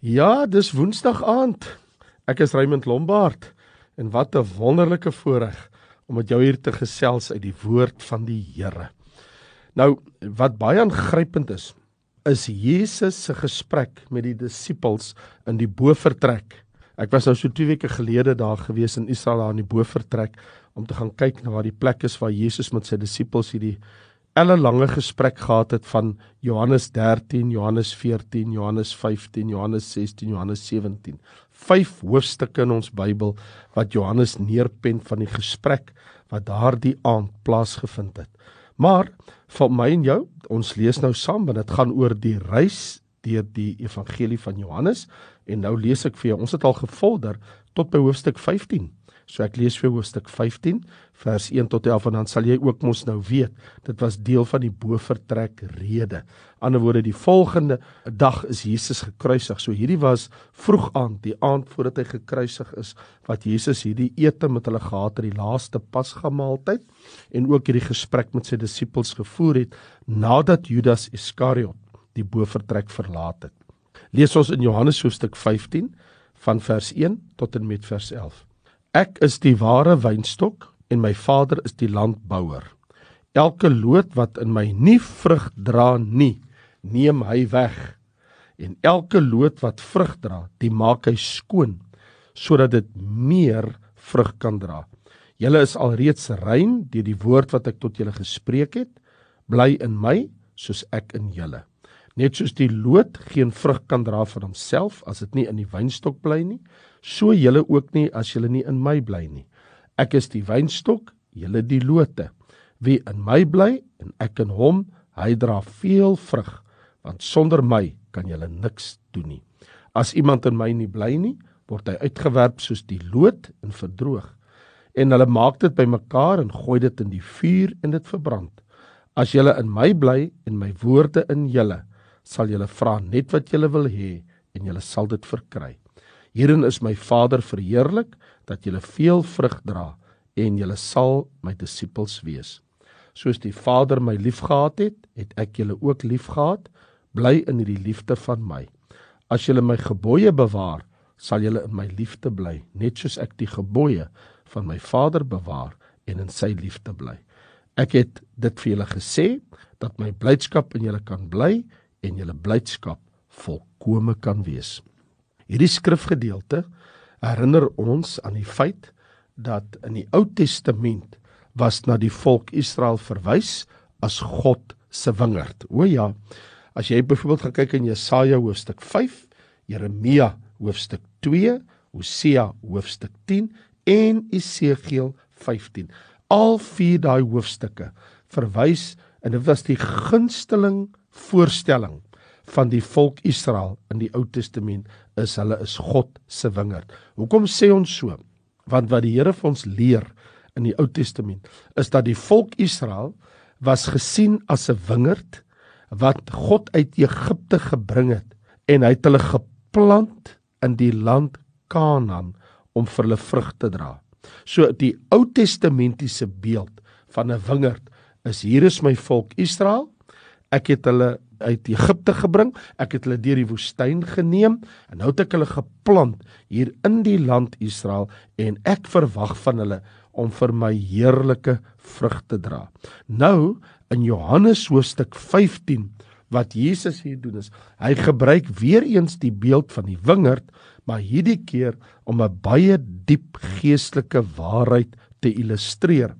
Ja, dis Woensdag aand. Ek is Raymond Lombard en wat 'n wonderlike voorreg om met jou hier te gesels uit die woord van die Here. Nou, wat baie aangrypend is, is Jesus se gesprek met die disippels in die bofortrek. Ek was nou so 2 weke gelede daar gewees in Israel daar in die bofortrek om te gaan kyk na waar die plek is waar Jesus met sy disippels hierdie elle lange gesprek gehad het van Johannes 13, Johannes 14, Johannes 15, Johannes 16, Johannes 17. Vyf hoofstukke in ons Bybel wat Johannes neerpen van die gesprek wat daardie aand plaasgevind het. Maar vir my en jou, ons lees nou saam want dit gaan oor die reis deur die evangelie van Johannes en nou lees ek vir jou. Ons het al gevolder tot by hoofstuk 15. So ek lees vir hoofstuk 15 vers 1 tot 11 en dan sal jy ook mos nou weet dit was deel van die bovertrek rede. Anderswoorde die volgende dag is Jesus gekruisig. So hierdie was vroeg aand, die aand voordat hy gekruisig is wat Jesus hierdie ete met hulle gehad het, die laaste Pasga-maaltyd en ook hierdie gesprek met sy disippels gevoer het nadat Judas Iskariot die bovertrek verlaat het. Lees ons in Johannes hoofstuk 15 van vers 1 tot en met vers 11. Ek is die ware wynstok en my Vader is die landbouer. Elke loot wat in my nie vrug dra nie, neem hy weg. En elke loot wat vrug dra, die maak hy skoon sodat dit meer vrug kan dra. Julle is alreeds rein deur die woord wat ek tot julle gespreek het. Bly in my soos ek in julle. Net soos die loot geen vrug kan dra van homself as dit nie in die wynstok bly nie, so julle ook nie as julle nie in my bly nie. Ek is die wynstok, julle die lote. Wie in my bly en ek in hom, hy dra veel vrug, want sonder my kan julle niks doen nie. As iemand in my nie bly nie, word hy uitgewerp soos die loot en verdroog. En hulle maak dit bymekaar en gooi dit in die vuur en dit verbrand. As julle in my bly en my woorde in julle sal julle vra net wat julle wil hê en julle sal dit verkry. Hierin is my Vader verheerlik dat julle veel vrug dra en julle sal my disippels wees. Soos die Vader my liefgehad het, het ek julle ook liefgehad. Bly in hierdie liefde van my. As julle my gebooie bewaar, sal julle in my liefde bly, net soos ek die gebooie van my Vader bewaar en in sy liefde bly. Ek het dit vir julle gesê dat my blydskap in julle kan bly en julle blydskap volkome kan wees. Hierdie skrifgedeelte herinner ons aan die feit dat in die Ou Testament was na die volk Israel verwys as God se wingerd. O ja, as jy byvoorbeeld gaan kyk in Jesaja hoofstuk 5, Jeremia hoofstuk 2, Hosea hoofstuk 10 en Esegiel 15. Al vier daai hoofstukke verwys en dit was die gunsteling voorstelling van die volk Israel in die Ou Testament is hulle is God se wingerd. Hoekom sê ons so? Want wat die Here vir ons leer in die Ou Testament is dat die volk Israel was gesien as 'n wingerd wat God uit Egipte gebring het en hy het hulle geplant in die land Kanaan om vir hulle vrug te dra. So die Ou Testamentiese beeld van 'n wingerd is hier is my volk Israel Ek het hulle uit Egipte gebring, ek het hulle deur die woestyn geneem en nou het ek hulle geplant hier in die land Israel en ek verwag van hulle om vir my heerlike vrug te dra. Nou in Johannes hoofstuk 15 wat Jesus hier doen is, hy gebruik weer eens die beeld van die wingerd, maar hierdie keer om 'n baie diep geestelike waarheid te illustreer.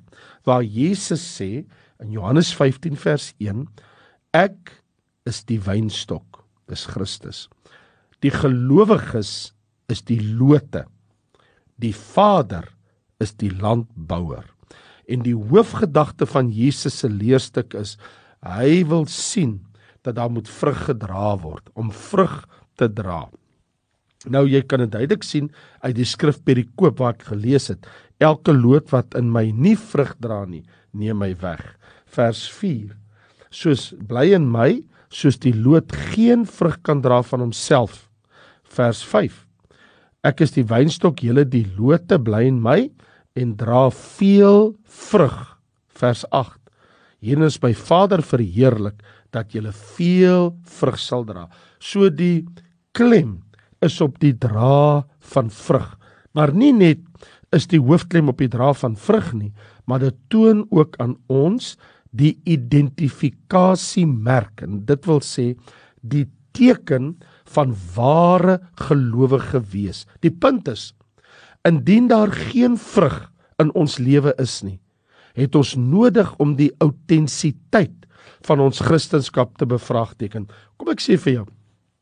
Waar Jesus sê in Johannes 15 vers 1 Ek is die wynstok, dis Christus. Die gelowiges is die lote. Die Vader is die landbouer. En die hoofgedagte van Jesus se leerstuk is hy wil sien dat daar moet vrug gedra word om vrug te dra. Nou jy kan dit duidelik sien uit die skrif Perikoop wat ek gelees het. Elke loot wat in my nie vrug dra nie, neem my weg. Vers soos bly in my soos die loot geen vrug kan dra van homself. Vers 5 ek is die wynstok julle die lote bly in my en dra veel vrug. Vers 8 hier is my vader verheerlik dat julle veel vrug sal dra. So die klem is op die dra van vrug. Maar nie net is die hoofklem op die dra van vrug nie, maar dit toon ook aan ons die identifikasiemerk en dit wil sê die teken van ware gelowige wees. Die punt is indien daar geen vrug in ons lewe is nie, het ons nodig om die autentiteit van ons kristendom te bevraagteken. Kom ek sê vir jou,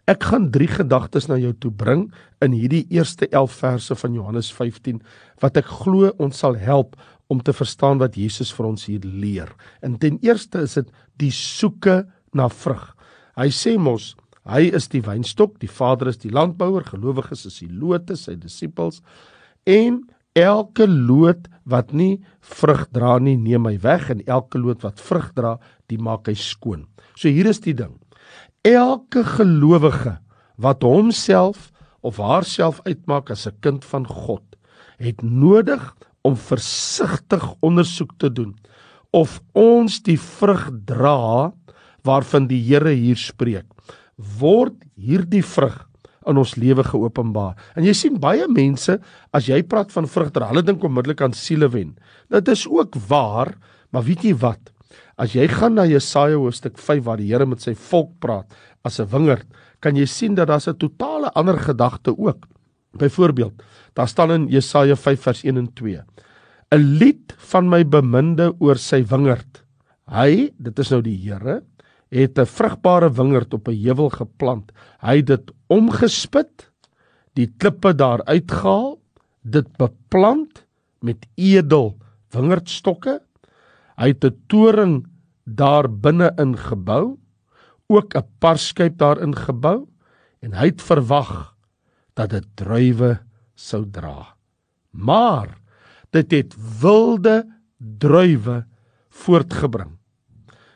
ek gaan drie gedagtes na jou toe bring in hierdie eerste 11 verse van Johannes 15 wat ek glo ons sal help om te verstaan wat Jesus vir ons hier leer. En ten eerste is dit die soeke na vrug. Hy sê mos hy is die wynstok, die Vader is die landbouer, gelowiges is die lote, sy disippels en elke loot wat nie vrug dra nie, neem hy weg en elke loot wat vrug dra, die maak hy skoon. So hier is die ding. Elke gelowige wat homself of haarself uitmaak as 'n kind van God, het nodig om versigtig ondersoek te doen of ons die vrug dra waarvan die Here hier spreek. Word hierdie vrug in ons lewe geopenbaar. En jy sien baie mense as jy praat van vrugter, hulle dink onmiddellik aan siele wen. Dit is ook waar, maar weet jy wat? As jy gaan na Jesaja hoofstuk 5 waar die Here met sy volk praat as 'n wingerd, kan jy sien dat daar 'n totale ander gedagte ook. Byvoorbeeld, daar staan in Jesaja 5 vers 1 en 2: 'n lied van my beminde oor sy wingerd. Hy, dit is nou die Here, het 'n vrugbare wingerd op 'n heuwel geplant. Hy het dit omgespit, die klippe daar uitgehaal, dit beplant met edel wingerdstokke. Hy het 'n toring daar binne in gebou, ook 'n parskyp daarin gebou en hy het verwag dat dit druiwe sou dra. Maar dit het wilde druiwe voortgebring.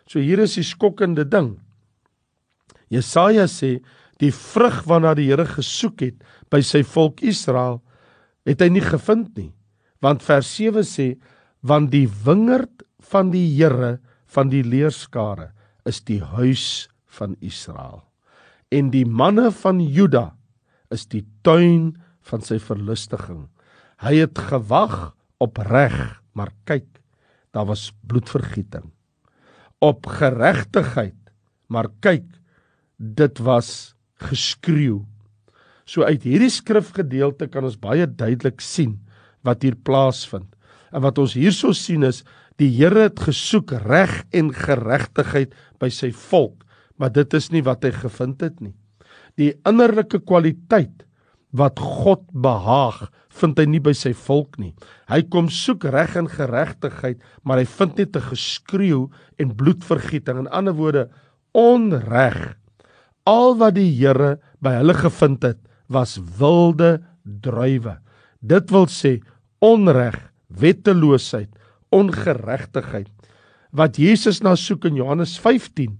So hier is die skokkende ding. Jesaja sê die vrug waarna die Here gesoek het by sy volk Israel het hy nie gevind nie. Want vers 7 sê want die wingerd van die Here van die leerskare is die huis van Israel en die manne van Juda is die tuin van sy verlustiging. Hy het gewag op reg, maar kyk, daar was bloedvergieting op geregtigheid. Maar kyk, dit was geskreeu. So uit hierdie skrifgedeelte kan ons baie duidelik sien wat hier plaasvind. En wat ons hierso sien is die Here het gesoek reg en geregtigheid by sy volk, maar dit is nie wat hy gevind het nie. Die innerlike kwaliteit wat God behaag, vind hy nie by sy volk nie. Hy kom soek reg en geregtigheid, maar hy vind net 'n geskreeu en bloedvergieting. In ander woorde, onreg. Al wat die Here by hulle gevind het, was wilde druiwe. Dit wil sê onreg, wetteloosheid, ongeregtigheid. Wat Jesus na soek in Johannes 15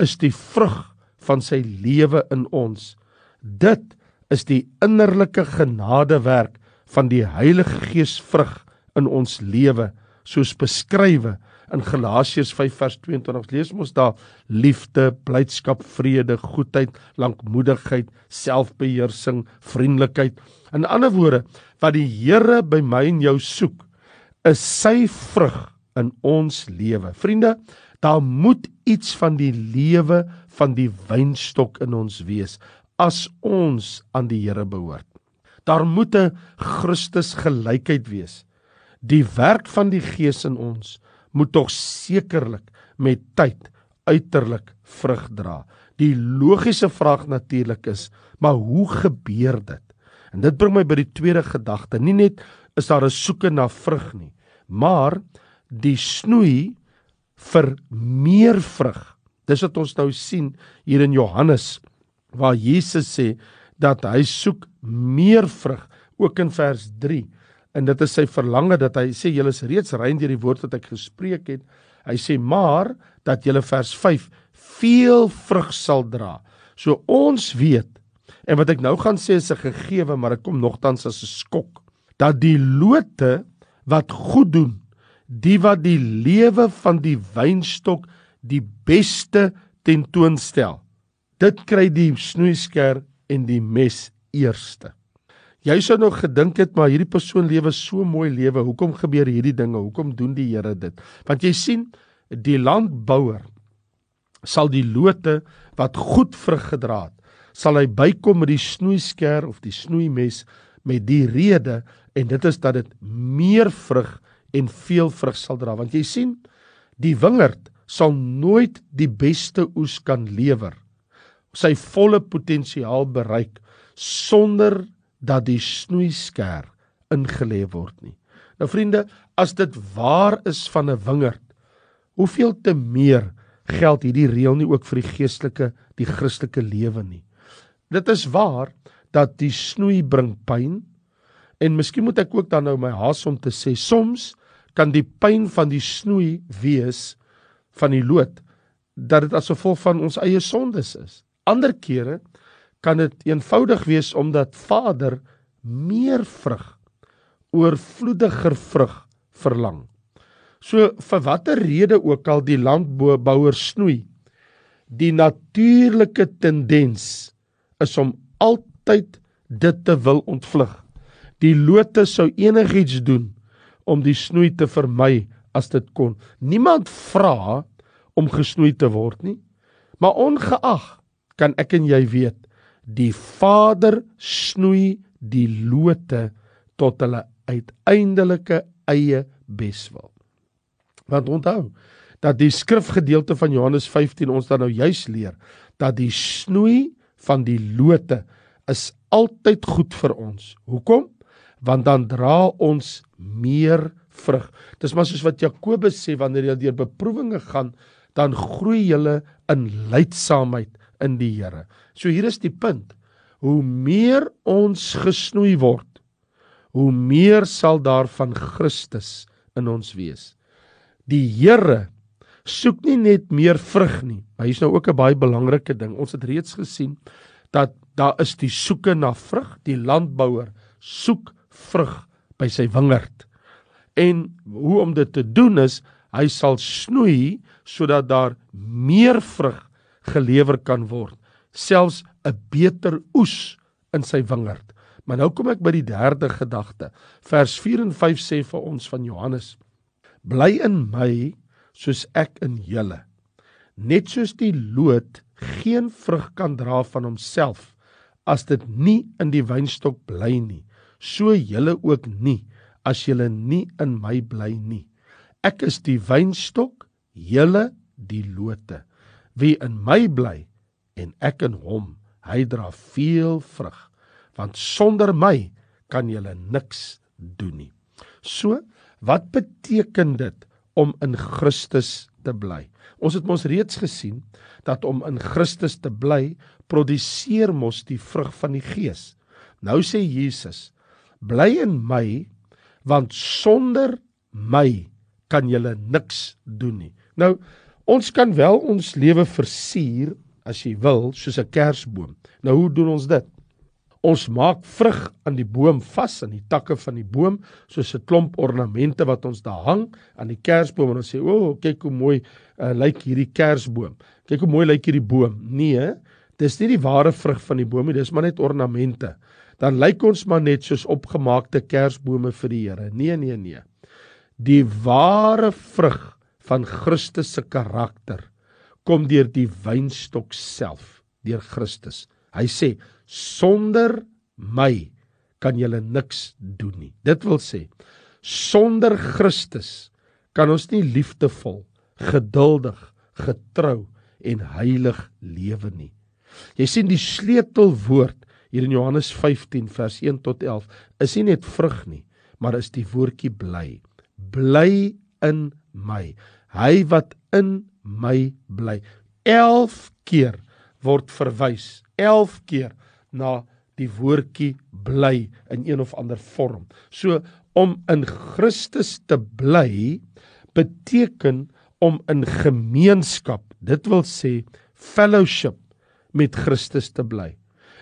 is die vrug van sy lewe in ons. Dit is die innerlike genadewerk van die Heilige Gees vrug in ons lewe soos beskrywe in Galasiërs 5 vers 22 lees ons daar liefde, blydskap, vrede, goedheid, lankmoedigheid, selfbeheersing, vriendelikheid. In ander woorde, wat die Here by my en jou soek, is sy vrug in ons lewe. Vriende, daar moet iets van die lewe van die wynstok in ons wees as ons aan die Here behoort. Daar moet 'n Christus gelykheid wees. Die werk van die Gees in ons moet tog sekerlik met tyd uiterlik vrug dra. Die logiese vraag natuurlik is, maar hoe gebeur dit? En dit bring my by die tweede gedagte. Nie net is daar 'n soeke na vrug nie, maar die snoei vir meer vrug. Dis wat ons nou sien hier in Johannes waar Jesus sê dat hy soek meer vrug ook in vers 3 en dit is sy verlange dat hy sê julle is reeds rein deur die woord wat ek gespreek het. Hy sê maar dat julle vers 5 veel vrug sal dra. So ons weet en wat ek nou gaan sê is 'n gegewe maar dit kom nogtans as 'n skok dat die lote wat goed doen die wat die lewe van die wynstok die beste tentoonstel dit kry die snoeisker en die mes eerste. Jy sou nog gedink het maar hierdie persoon lewe so mooi lewe. Hoekom gebeur hierdie dinge? Hoekom doen die Here dit? Want jy sien, die landbouer sal die lote wat goed vrug gedra het, sal hy bykom met die snoeisker of die snoeimes met die rede en dit is dat dit meer vrug en veel vrug sal dra. Want jy sien, die wingerd sal nooit die beste oes kan lewer sy volle potensiaal bereik sonder dat die snoeisker ingelê word nie. Nou vriende, as dit waar is van 'n wingerd, hoeveel te meer geld hierdie reël nie ook vir die geestelike, die Christelike lewe nie. Dit is waar dat die snoei bring pyn en miskien moet ek ook dan nou my haas om te sê soms kan die pyn van die snoei wees van die lood dat dit as gevolg van ons eie sondes is. Ander kere kan dit eenvoudig wees omdat Vader meer vrug, oorvloediger vrug verlang. So vir watter rede ook al die landbouer snoei, die natuurlike tendens is om altyd dit te wil ontvlug. Die lote sou enigiets doen om die snoei te vermy as dit kon. Niemand vra om gesnoei te word nie, maar ongeag kan ek en jy weet die Vader snoei die lote tot hulle uiteindelike eie beswil. Want onthou dat die skrifgedeelte van Johannes 15 ons dan nou juis leer dat die snoei van die lote is altyd goed vir ons. Hoekom? Want dan dra ons meer vrug. Dis maar soos wat Jakobus sê wanneer jy deur beproewinge gaan, dan groei jy in lydsaamheid in die Here. So hier is die punt. Hoe meer ons gesnoei word, hoe meer sal daar van Christus in ons wees. Die Here soek nie net meer vrug nie, maar hier's nou ook 'n baie belangrike ding. Ons het reeds gesien dat daar is die soeke na vrug, die landbouer soek vrug by sy wingerd. En hoe om dit te doen is hy sal snoei sodat daar meer vrug gelewer kan word, selfs 'n beter oes in sy wingerd. Maar nou kom ek by die derde gedagte. Vers 4 en 5 sê vir ons van Johannes: Bly in my soos ek in julle. Net soos die loot geen vrug kan dra van homself as dit nie in die wynstok bly nie, so julle ook nie as julle nie in my bly nie. Ek is die wynstok, julle die lote. Wie in my bly en ek in hom, hy dra veel vrug, want sonder my kan julle niks doen nie. So, wat beteken dit om in Christus te bly? Ons het mos reeds gesien dat om in Christus te bly, produseer mos die vrug van die Gees. Nou sê Jesus: "Bly in my, want sonder my kan julle niks doen nie." Nou, Ons kan wel ons lewe versier as jy wil, soos 'n kersboom. Nou hoe doen ons dit? Ons maak vrug aan die boom vas aan die takke van die boom, soos 'n klomp ornamente wat ons daar hang aan die kersboom en ons sê, "O, oh, kyk hoe mooi uh, lyk hierdie kersboom. Kyk hoe mooi lyk hierdie boom." Nee, dis nie die ware vrug van die boom nie, dis maar net ornamente. Dan lyk ons maar net soos opgemaakte kersbome vir die Here. Nee, nee, nee. Die ware vrug van Christus se karakter kom deur die wynstok self, deur Christus. Hy sê sonder my kan julle niks doen nie. Dit wil sê sonder Christus kan ons nie liefdevol, geduldig, getrou en heilig lewe nie. Jy sien die sleutelwoord hier in Johannes 15 vers 1 tot 11 is nie net vrug nie, maar is die woordjie bly. Bly in my. Hy wat in my bly. 11 keer word verwys 11 keer na die woordjie bly in een of ander vorm. So om in Christus te bly beteken om in gemeenskap dit wil sê fellowship met Christus te bly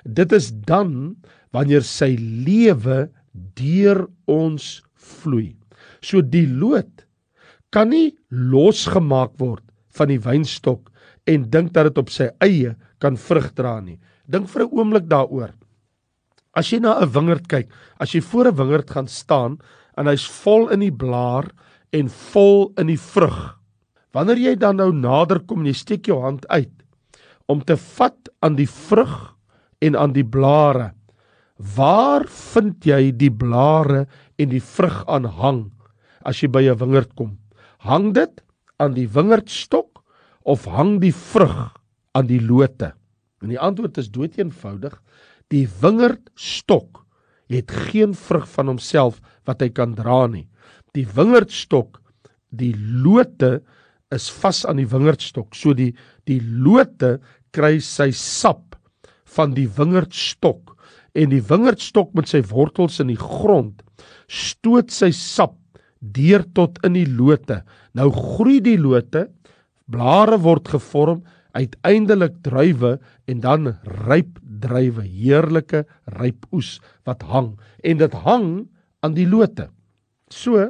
dit is dan wanneer sy lewe deur ons vloei so die lood kan nie losgemaak word van die wynstok en dink dat dit op sy eie kan vrug dra nie. Dink vir 'n oomblik daaroor. As jy na 'n wingerd kyk, as jy voor 'n wingerd gaan staan en hy's vol in die blaar en vol in die vrug. Wanneer jy dan nou nader kom, jy steek jou hand uit om te vat aan die vrug en aan die blare. Waar vind jy die blare en die vrug aan hang as jy by 'n wingerd kom? Hang dit aan die wingerdstok of hang die vrug aan die lote? En die antwoord is dood eenvoudig. Die wingerdstok het geen vrug van homself wat hy kan dra nie. Die wingerdstok, die lote is vas aan die wingerdstok. So die die lote kry sy sap van die wingerdstok en die wingerdstok met sy wortels in die grond stoot sy sap deur tot in die lote. Nou groei die lote, blare word gevorm, uiteindelik druiwe en dan ryp druiwe, heerlike ryp oes wat hang en dit hang aan die lote. So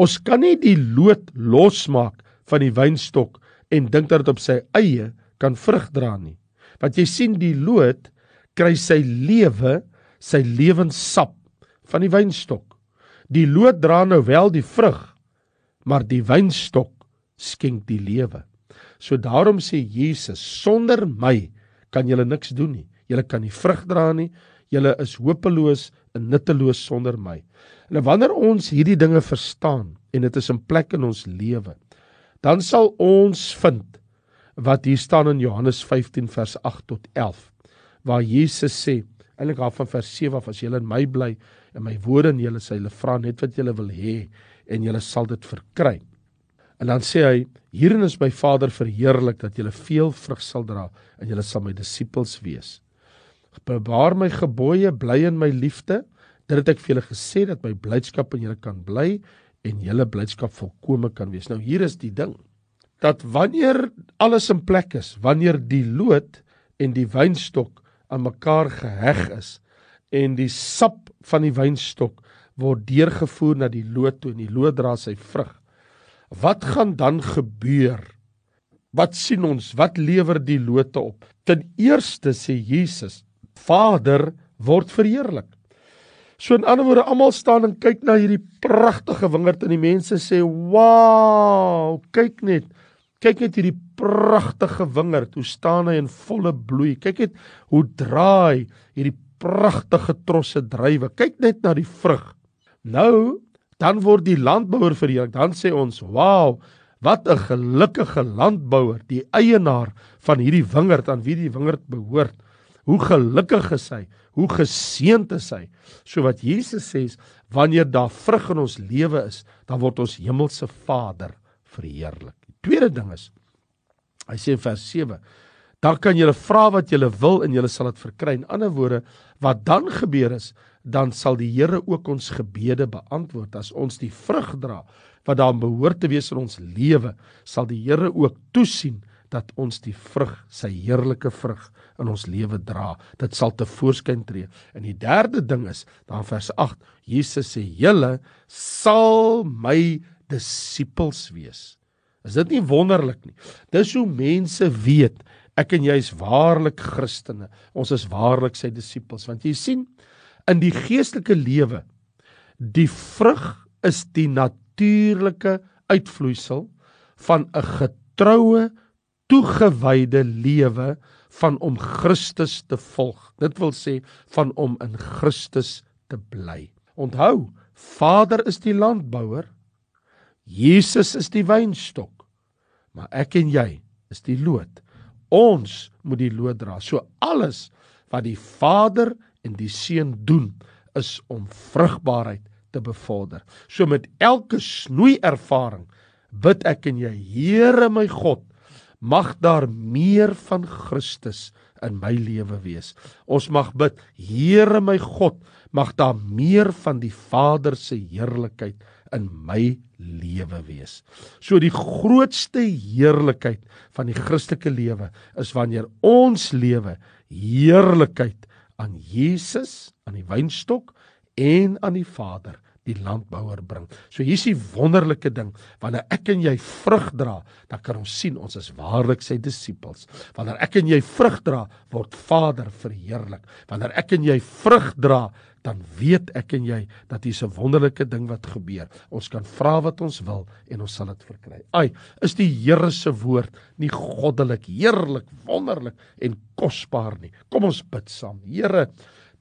ons kan nie die loot losmaak van die wynstok en dink dat dit op sy eie kan vrug dra nie. Want jy sien die loot kry sy lewe, sy lewenssap van die wynstok. Die loot dra nou wel die vrug, maar die wynstok skenk die lewe. So daarom sê Jesus, sonder my kan julle niks doen nie. Julle kan nie vrug dra nie. Julle is hopeloos en nutteloos sonder my. En wanneer ons hierdie dinge verstaan en dit is in plek in ons lewe, dan sal ons vind wat hier staan in Johannes 15 vers 8 tot 11 waar Jesus sê eintlik af van vers 7 af as julle in my bly en my woorde in julle sê hulle vra net wat julle wil hê en julle sal dit verkry. En dan sê hy hierin is my Vader verheerlik dat julle veel vrug sal dra en julle sal my disippels wees. Bewaar my gebooie, bly in my liefde. Dit het ek vir julle gesê dat my blydskap in julle kan bly en julle blydskap volkome kan wees. Nou hier is die ding dat wanneer alles in plek is, wanneer die loot en die wynstok aan mekaar geheg is en die sap van die wynstok word deurgevoer na die loot toe en die loot dra sy vrug. Wat gaan dan gebeur? Wat sien ons? Wat lewer die lote op? Ten eerste sê Jesus, Vader word verheerlik. So in ander woorde, almal staan en kyk na hierdie pragtige wingerd en die mense sê, "Wow, kyk net. Kyk net hierdie pragtige wingerd, hoe staan hy in volle bloei. Kyk net hoe draai hierdie pragtige trosse druiwe. Kyk net na die vrug. Nou, dan word die landbouer verheerlik. Dan sê ons, "Wow, wat 'n gelukkige landbouer, die eienaar van hierdie wingerd aan wie die wingerd behoort. Hoe gelukkig is hy? Hoe geseënd is hy?" So wat Jesus sê, is, wanneer daar vrug in ons lewe is, dan word ons hemelse Vader verheerlik. Tweede ding is hy sê in vers 7 dan kan julle vra wat julle wil en julle sal dit verkry. In ander woorde, wat dan gebeur is, dan sal die Here ook ons gebede beantwoord as ons die vrug dra wat daar behoort te wees in ons lewe, sal die Here ook toesien dat ons die vrug, sy heerlike vrug in ons lewe dra. Dit sal te voorskyn tree. En die derde ding is, dan vers 8, Jesus sê: "Julle sal my disippels wees." Is dit nie wonderlik nie? Dis hoe mense weet ek en jy is waarlik Christene. Ons is waarlik sy disippels want jy sien in die geestelike lewe die vrug is die natuurlike uitvloeisel van 'n getroue toegewyde lewe van om Christus te volg. Dit wil sê van om in Christus te bly. Onthou, Vader is die landbouer Jesus is die wynstok, maar ek en jy is die loot. Ons moet die loot dra. So alles wat die Vader en die Seun doen, is om vrugbaarheid te bevorder. So met elke snoei ervaring bid ek en jy, Here my God, mag daar meer van Christus in my lewe wees. Ons mag bid, Here my God, mag daar meer van die Vader se heerlikheid in my lewe wees. So die grootste heerlikheid van die Christelike lewe is wanneer ons lewe heerlikheid aan Jesus, aan die wynstok en aan die Vader die landbouer bring. So hier's die wonderlike ding, wanneer ek en jy vrug dra, dan kan ons sien ons is waarlik sy disippels. Wanneer ek en jy vrug dra, word Vader verheerlik. Wanneer ek en jy vrug dra, dan weet ek en jy dat hier's 'n wonderlike ding wat gebeur. Ons kan vra wat ons wil en ons sal dit verkry. Ai, is die Here se woord nie goddelik, heerlik, wonderlik en kosbaar nie. Kom ons bid saam. Here,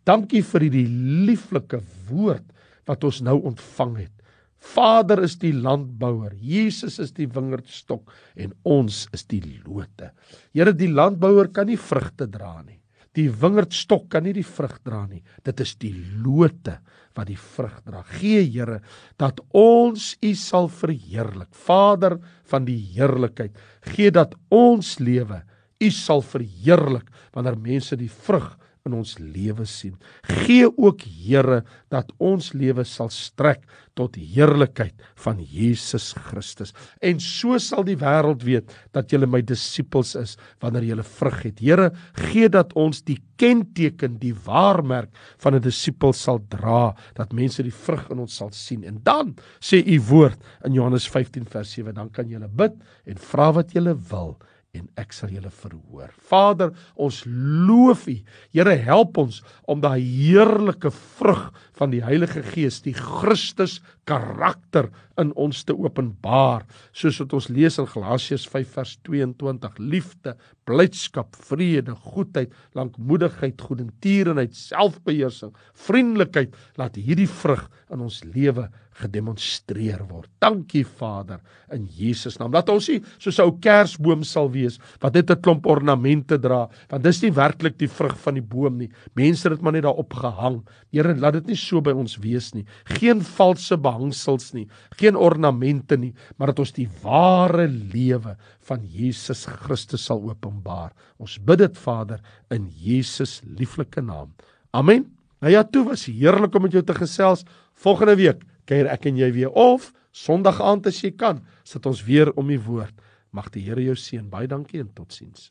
dankie vir hierdie lieflike woord wat ons nou ontvang het. Vader is die landbouer, Jesus is die wingerdstok en ons is die lote. Here, die landbouer kan nie vrugte dra nie. Die wingerdstok kan nie die vrug dra nie. Dit is die lote wat die vrug dra. Gee Here dat ons U sal verheerlik. Vader van die heerlikheid, gee dat ons lewe U sal verheerlik wanneer mense die vrug in ons lewe sien. Gee ook Here dat ons lewe sal strek tot heerlikheid van Jesus Christus. En so sal die wêreld weet dat julle my disippels is wanneer julle vrug het. Here, gee dat ons die kenteken, die waarmerk van 'n disipel sal dra, dat mense die vrug in ons sal sien. En dan sê u woord in Johannes 15 vers 7, dan kan julle bid en vra wat julle wil en ek sal julle verhoor. Vader, ons loof U. Here, help ons om daai heerlike vrug van die Heilige Gees, die Christus karakter in ons te openbaar, soos wat ons lees in Galasiërs 5 vers 22: liefde, blydskap, vrede, goedheid, lankmoedigheid, goedertierenheid, selfbeheersing, vriendelikheid, laat hierdie vrug in ons lewe gedemonstreer word. Dankie Vader in Jesus naam. Laat ons nie soos 'n ou kersboom sal wees wat net 'n klomp ornamente dra, want dis nie werklik die vrug van die boom nie. Mense het dit maar net daarop gehang. Here, laat dit nie so by ons wees nie. Geen valse behangsels nie, geen ornamente nie, maar dat ons die ware lewe van Jesus Christus sal openbaar. Ons bid dit Vader in Jesus lieflike naam. Amen. Nou ja, toe was heerlik om met jou te gesels. Volgende week kuier ek en jy weer of Sondag aand as jy kan, sit ons weer om die woord. Mag die Here jou seën. Baie dankie en totsiens.